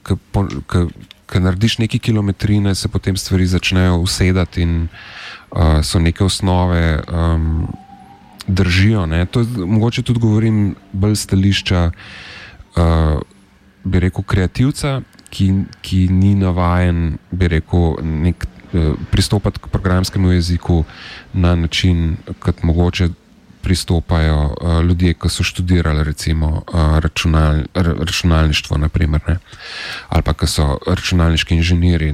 ker narediš neki kilometrine, se potem stvari začnejo usedati in uh, so neke osnove, um, držijo. Ne. To je, mogoče tudi govorim bolj stališča, uh, bi rekel, kreativca, ki, ki ni navajen, bi rekel, nek, uh, pristopati k programskemu jeziku na način, kot mogoče pristopajo uh, ljudje, ki so študirali recimo uh, računal, računalništvo, naprimer, ali pa ki so računalniški inženirji.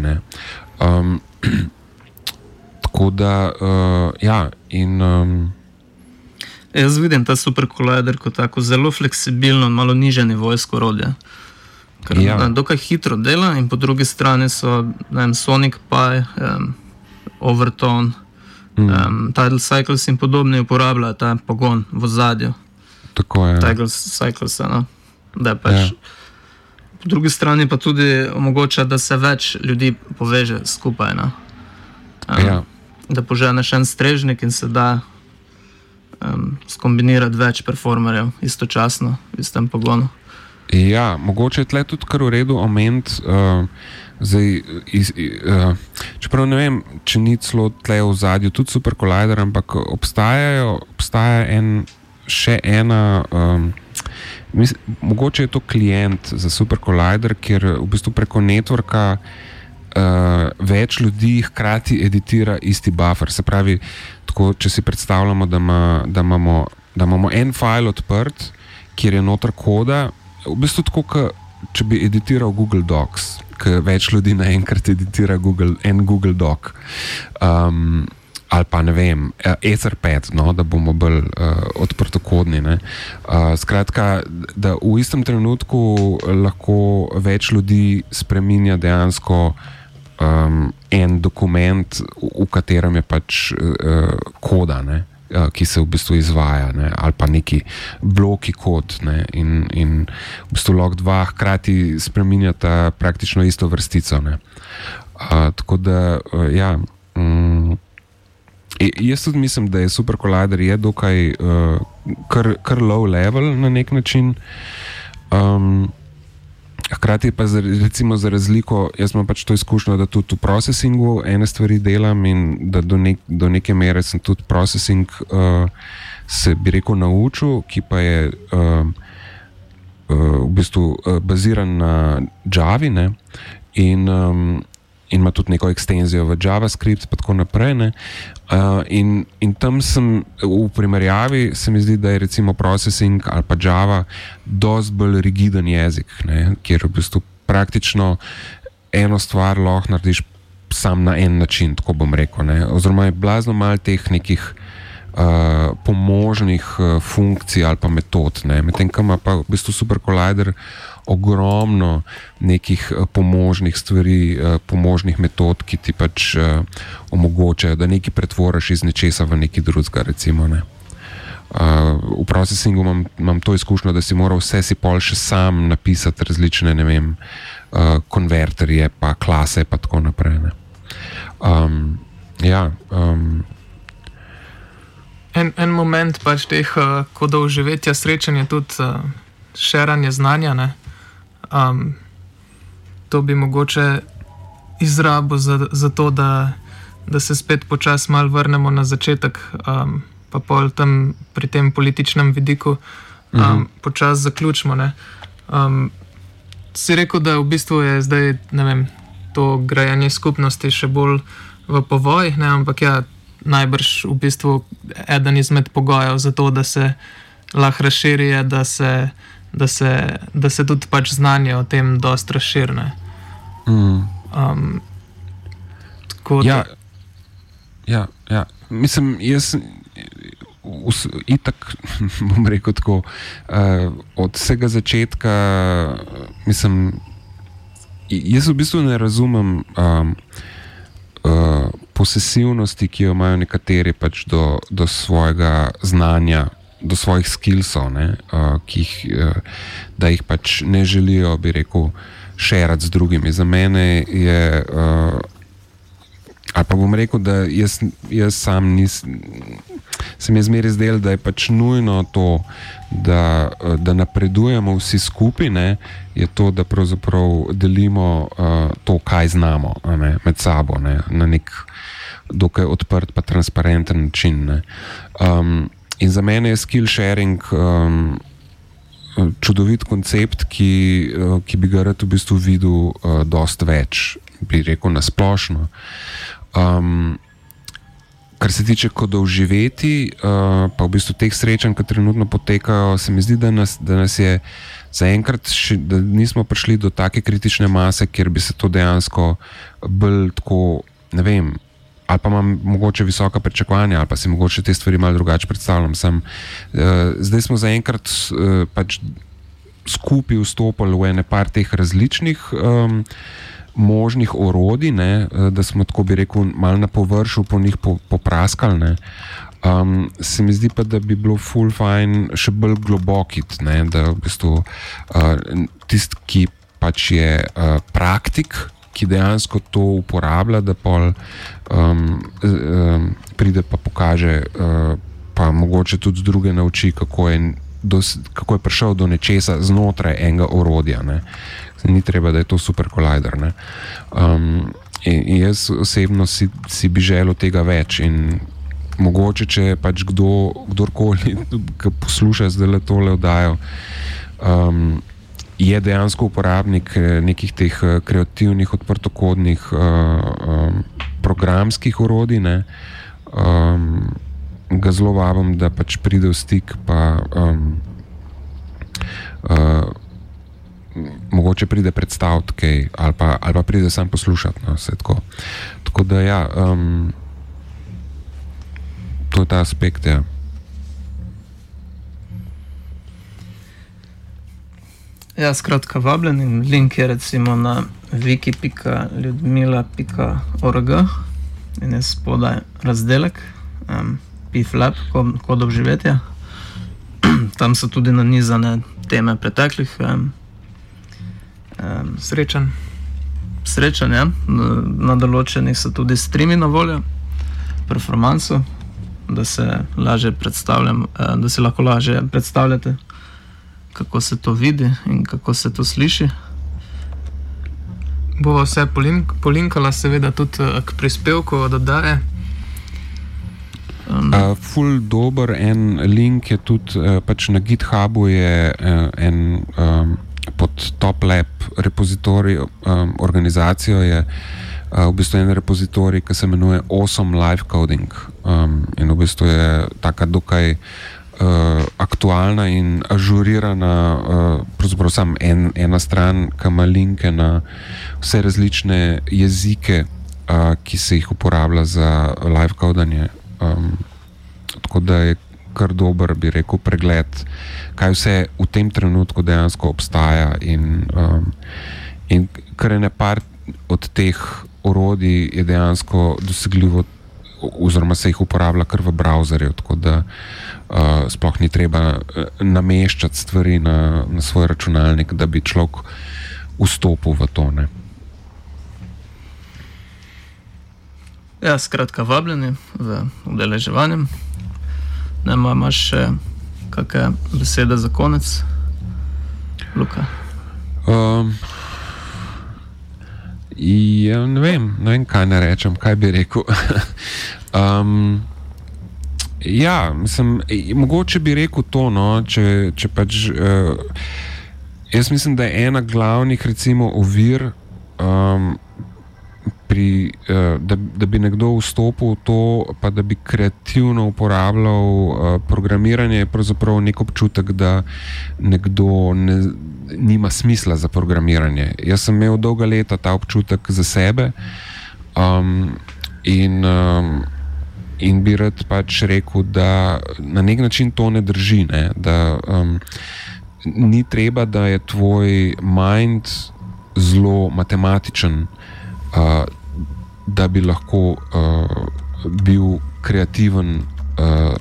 Um, tako da, uh, ja. In, um, Jaz vidim ta super kolajder kot tako zelo fleksibilno, malo niže nivojsko orodje. Ker ja. dokaj hitro dela, in po drugi strani so vem, Sonic Pi, um, Overton. Mm. Um, Tidal Cycles in podobni uporabljajo ta pogon v zadju. Tako je. Tidal Cycles, no? da pač. Ja. Po drugi strani pa tudi omogoča, da se več ljudi poveže skupaj. No? Um, ja. Da poženeš en strežnik in se da um, skombinirati več performerjev istočasno v istem pogonu. Ja, mogoče je tle tudi kar v redu omeniti. Uh, Zdaj, iz, uh, čeprav ne vem, če ni celo tle v zadju, tudi super kolider, ampak obstajajo, obstaja en, še ena. Um, mis, mogoče je to klient za super kolider, ker v bistvu preko networka uh, več ljudi hkrati editira isti buffer. Se pravi, tako, če si predstavljamo, da, ma, da, imamo, da imamo en file odprt, kjer je noter koda, v bistvu tako, kot če bi editiral Google Docs ki več ljudi naenkrat editira Google, en Google Doc. Um, ali pa ne vem, Etherpad, no, da bomo bolj uh, odprtokodni. Uh, skratka, da v istem trenutku lahko več ljudi spremenja dejansko um, en dokument, v katerem je pač uh, koda. Ne. Ki se v bistvu izvaja, ne, ali pa neki bloki kod. Ne, in, in v bistvu lahko dva hkrati spremenjata praktično isto vrstico. Uh, tako da, uh, ja. Um, jaz tudi mislim, da je Super Collider je dokaj uh, kar, kar low level na nek način. Um, Hkrati pa, za, recimo, za razliko, jaz imam pač to izkušnjo, da tudi v procesingu ene stvari delam in da do, nek, do neke mere sem tudi procesing uh, se bi rekel naučil, ki pa je uh, v bistvu uh, baziran na Javi ne, in, um, in ima tudi neko ekstenzijo v JavaScript, in tako naprej. Uh, in, in tam sem v primerjavi, se mi zdi, da je recimo processing ali pa Java dosti bolj rigiden jezik, ne, kjer v bistvu praktično eno stvar lahko narediš sam na en način, tako bom rekel. Ne. Oziroma je blazno malo teh nekih. Uh, pomožnih uh, funkcij ali pa metod. Medtem ko ima pa v bistvu Super Collider ogromno nekih uh, pomožnih stvari, uh, pomožnih metod, ki ti pač uh, omogočajo, da nekaj pretvoriš iz nečesa v nekaj drugega. Recimo, ne. uh, v procesingu imam, imam to izkušnjo, da si moral vse si pol še sam napisati različne vem, uh, konverterje, pa klase in tako naprej. Um, ja, um, En, en moment pač teh uh, kodov živetja, srečanja, tudi uh, širanje znanja. Um, to bi mogoče izrabil za, za to, da, da se spet počasi malo vrnemo na začetek, um, pa pol tam pri tem političnem vidiku um, uh -huh. počasi zaključimo. Um, si rekel, da v bistvu je zdaj vem, to grajanje skupnosti še bolj v povojih, ne? ampak ja najbrž v bistvu eden izmed pogojev za to, da se lahko razširi, da se, da, se, da se tudi pač znanje o tem dosta razširne. Mm. Um, ja, ja, ja, mislim, jaz. Itak, bom rekel tako, uh, od vsega začetka, mislim, jaz v bistvu ne razumem um, uh, posesivnosti, ki jo imajo nekateri pač do, do svojega znanja, do svojih skillsov, uh, ki jih, uh, da jih pač ne želijo, bi rekel, širiti z drugimi. Za mene je. Uh, Ali pa bom rekel, da jaz, jaz sam nisem, se mi je zmeraj zdelo, da je pač nujno to, da, da napredujemo vsi skupaj, ne, je to, da pravzaprav delimo uh, to, kaj znamo ne, med sabo ne, na nek dokaj odprt, pa transparenten način. Um, in za mene je skill sharing. Um, Čudovit koncept, ki, ki bi ga rad v bistvu videl, uh, dosta več, bi rekel, na splošno. Um, kar se tiče kodov živeti, uh, pa v bistvu teh srečanj, ki trenutno potekajo, se mi zdi, da nas, da nas je zaenkrat, da nismo prišli do take kritične mase, kjer bi se to dejansko bolj tako, ne vem. Ali pa imam mogoče visoka pričakovanja, ali pa si mogoče te stvari malo drugače predstavljam. Sem, uh, zdaj smo zaenkrat uh, pač skupaj vstopili v ene par teh različnih. Um, možnih orodij, ne, eh, da smo tako bi rekel, malo na površju po njih popraskali. Um, se mi zdi pa, da bi bilo full fine še bolj globokit, ne, da v bistvu uh, tisti, ki pač je uh, praktik, ki dejansko to uporablja, da pol um, um, pride pa pokaže, uh, pa mogoče tudi druge nauči, kako je, dos, kako je prišel do nečesa znotraj enega orodja. Ne ni treba, da je to super kolider. Um, in, in jaz osebno si, si bi želel tega več. In mogoče, če pač kdo, kdorkoli, ki posluša zdaj le tole oddajo, um, je dejansko uporabnik eh, nekih teh eh, kreativnih, odprtokodnih uh, um, programskih orodij. Ne, um, Ga zelo vabim, da pač pride v stik, pa um, uh, mogoče pride predstaviti kaj, ali, pa, ali pa pride sam poslušati. No, tako. tako da, ja, um, to je ta aspekt. Ja. Ja, skratka, vabljen in link je recimo na wiki.ljudmila.org in je spodaj razdelek, um, piflap, kod obživetja. Tam so tudi nanizane teme preteklih um, um, srečen. Srečen, ja. Na določenih so tudi streami na voljo, performanco, da se lažje predstavljam, da si lahko lažje predstavljate, kako se to vidi in kako se to sliši. Bova vse polink, polinkala, seveda, tudi eh, k prispevku od oddaje. Um, Uh, ful dober en link je tudi uh, pač na GitHubu, je uh, en um, pod Top Lab repozitorij, um, organizacijo je uh, v bistvu en repozitorij, ki se imenuje Awesome Life Coding. Um, in v bistvu je taka dokaj uh, aktualna in ažurirana, uh, samo en, ena stran, ki ima linke na vse različne jezike, uh, ki se jih uporablja za live codanje. Um, tako da je kar dober, bi rekel, pregled, kaj vse v tem trenutku dejansko obstaja. In, um, in kar je nepar od teh orodij, je dejansko dosegljivo, oziroma se jih uporablja kar v browserju. Tako da uh, sploh ni treba uh, nameščati stvari na, na svoj računalnik, da bi človek vstopil v to. Ne. Ja, skratka, vabljeni v udeleževanje. Ne ma- imaš še kakšne besede za konec, Luka? Um, ja, ne, vem, ne vem, kaj naj rečem, kaj bi rekel. um, ja, mislim, mogoče bi rekel to, no, če, če pač. Uh, jaz mislim, da je ena glavnih, recimo, ovir. Um, Pri, uh, da, da bi nekdo vstopil v to, pa da bi kreativno uporabljal uh, programiranje, je pravzaprav nek občutek, da nekdo ne, nima smisla za programiranje. Jaz sem imel dolga leta ta občutek za sebe um, in, um, in bi rad pač rekel, da na nek način to ne drži. Ne? Da um, ni treba, da je tvoj mind zelo matematičen. Da bi lahko uh, bil kreativen uh,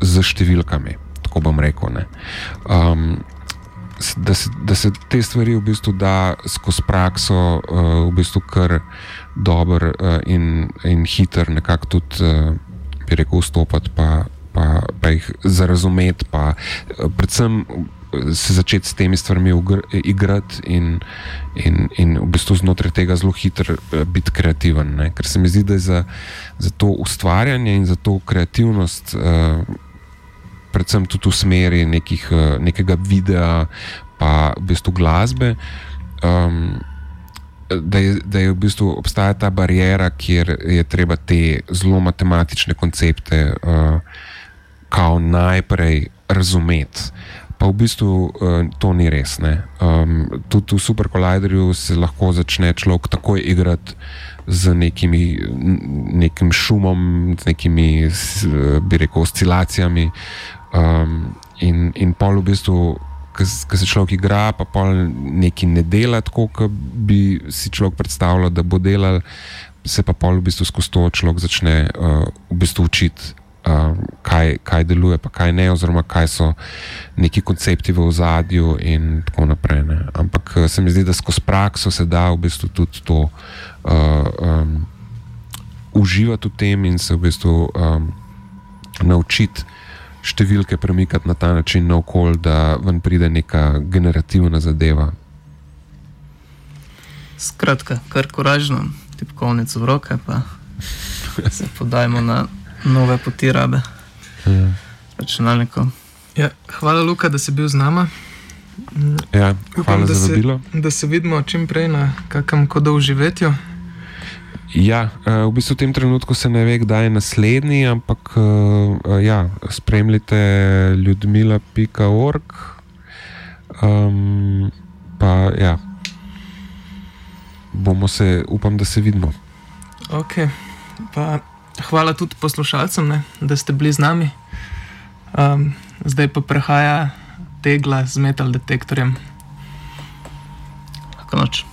z številkami, tako bom rekel. Um, da, se, da se te stvari v bistvu da skozi prakso, uh, v bistvu kar dober uh, in, in hiter, nekako tudi, uh, bi rekel, vstopati, pa, pa, pa jih zarazumeti, pa uh, predvsem se začeti s temi stvarmi igrati in, in, in v bistvu znotraj tega zelo hitro biti kreativen. Ne? Ker se mi zdi, da je za, za to ustvarjanje in za to kreativnost, uh, predvsem tudi v smeri nekih, uh, nekega videa, pa v bistvu glasbe. Um, Da je, da je v bistvu obstaja ta barijera, kjer je treba te zelo matematične koncepte uh, najprej razumeti pa v bistvu uh, to ni res. Um, tudi v superkolajderju se lahko začne človek takoj igrati z nekimi, nekim šumom, z nekimi, bi rekel, oscilacijami. Um, in, in pol v bistvu, ki se človek igra, pa pol nekaj ne dela tako, kot bi si človek predstavljal, da bo delal, se pa pol v bistvu skozi to človek začne uh, v bistvu učiti uh, kaj, kaj deluje, pa kaj ne, oziroma kaj so neki koncepti v ozadju, in tako naprej. Ne. Ampak uh, se mi zdi, da skozi prakso se da v bistvu tudi to uh, um, uživati v tem in se v bistvu um, naučiti. Številke premikati na ta način na okolje, da ven pride neka generativna zadeva. Skratka, kar koražno, tipkovnico v roke, pa se podajmo na nove poti rabe. Ja. Računalnikov. Ja, hvala, Luka, da si bil z nami. Ja, hvala Upam, da za se, vabilo. da se vidimo čim prej na kakem kodov živetju. Ja, eh, v bistvu v tem trenutku se ne ve, kdaj je naslednji, ampak eh, ja, spremljite ljudmila.org. Um, pa ja, bomo se, upam, da se vidimo. Okay. Pa, hvala tudi poslušalcem, ne, da ste bili z nami. Um, zdaj pa prehaja tegla z metal detektorjem. Lahko noč.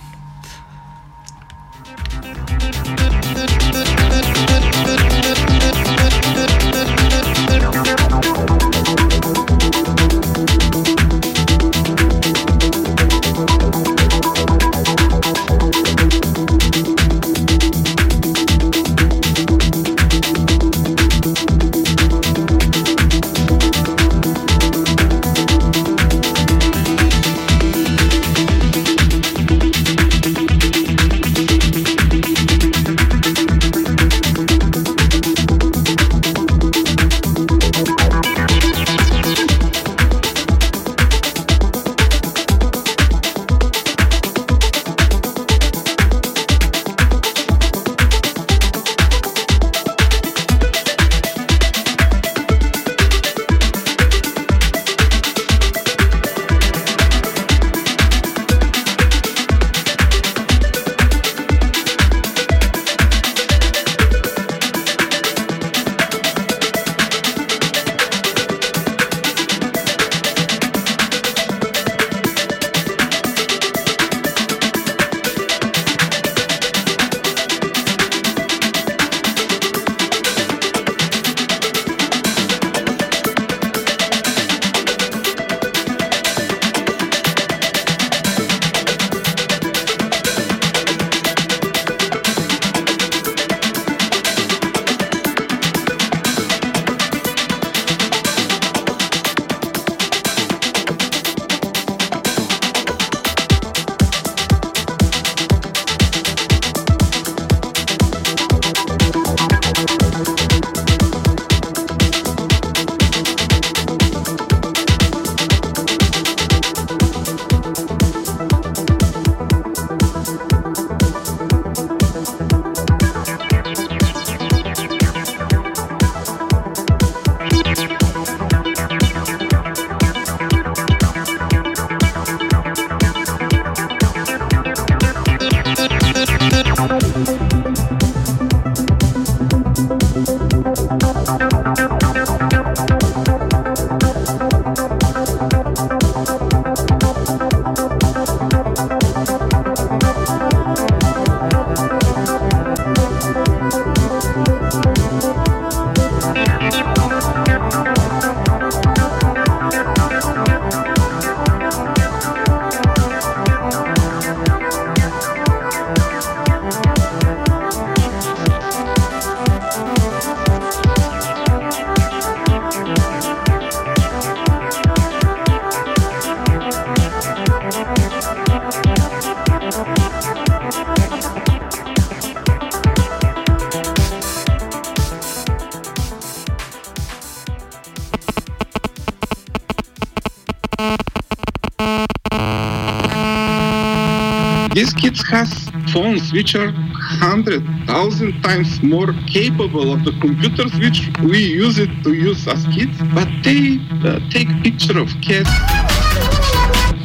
Has phones which are hundred thousand times more capable of the computers which we use it to use as kids, but they uh, take picture of cats.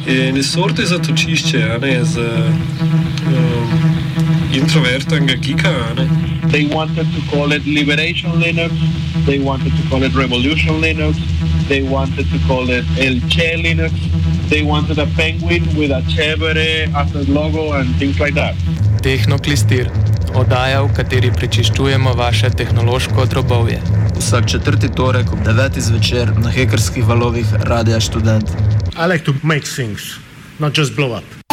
In sorte zatočišče, a ne z um, introvertnega gika, a ne. They wanted to call it Liberation Linux. They wanted to call it Revolution Linux. They wanted to call it El Che Linux. They wanted a penguin with a Chevere as a logo and things like that. Tehnoklistir, oddaja, v kateri prečiščujemo vaše tehnološko drobovje. Vsak četrti torek ob 9. zvečer na hekerskih valovih Radia Student. I like to make things, not just blow up.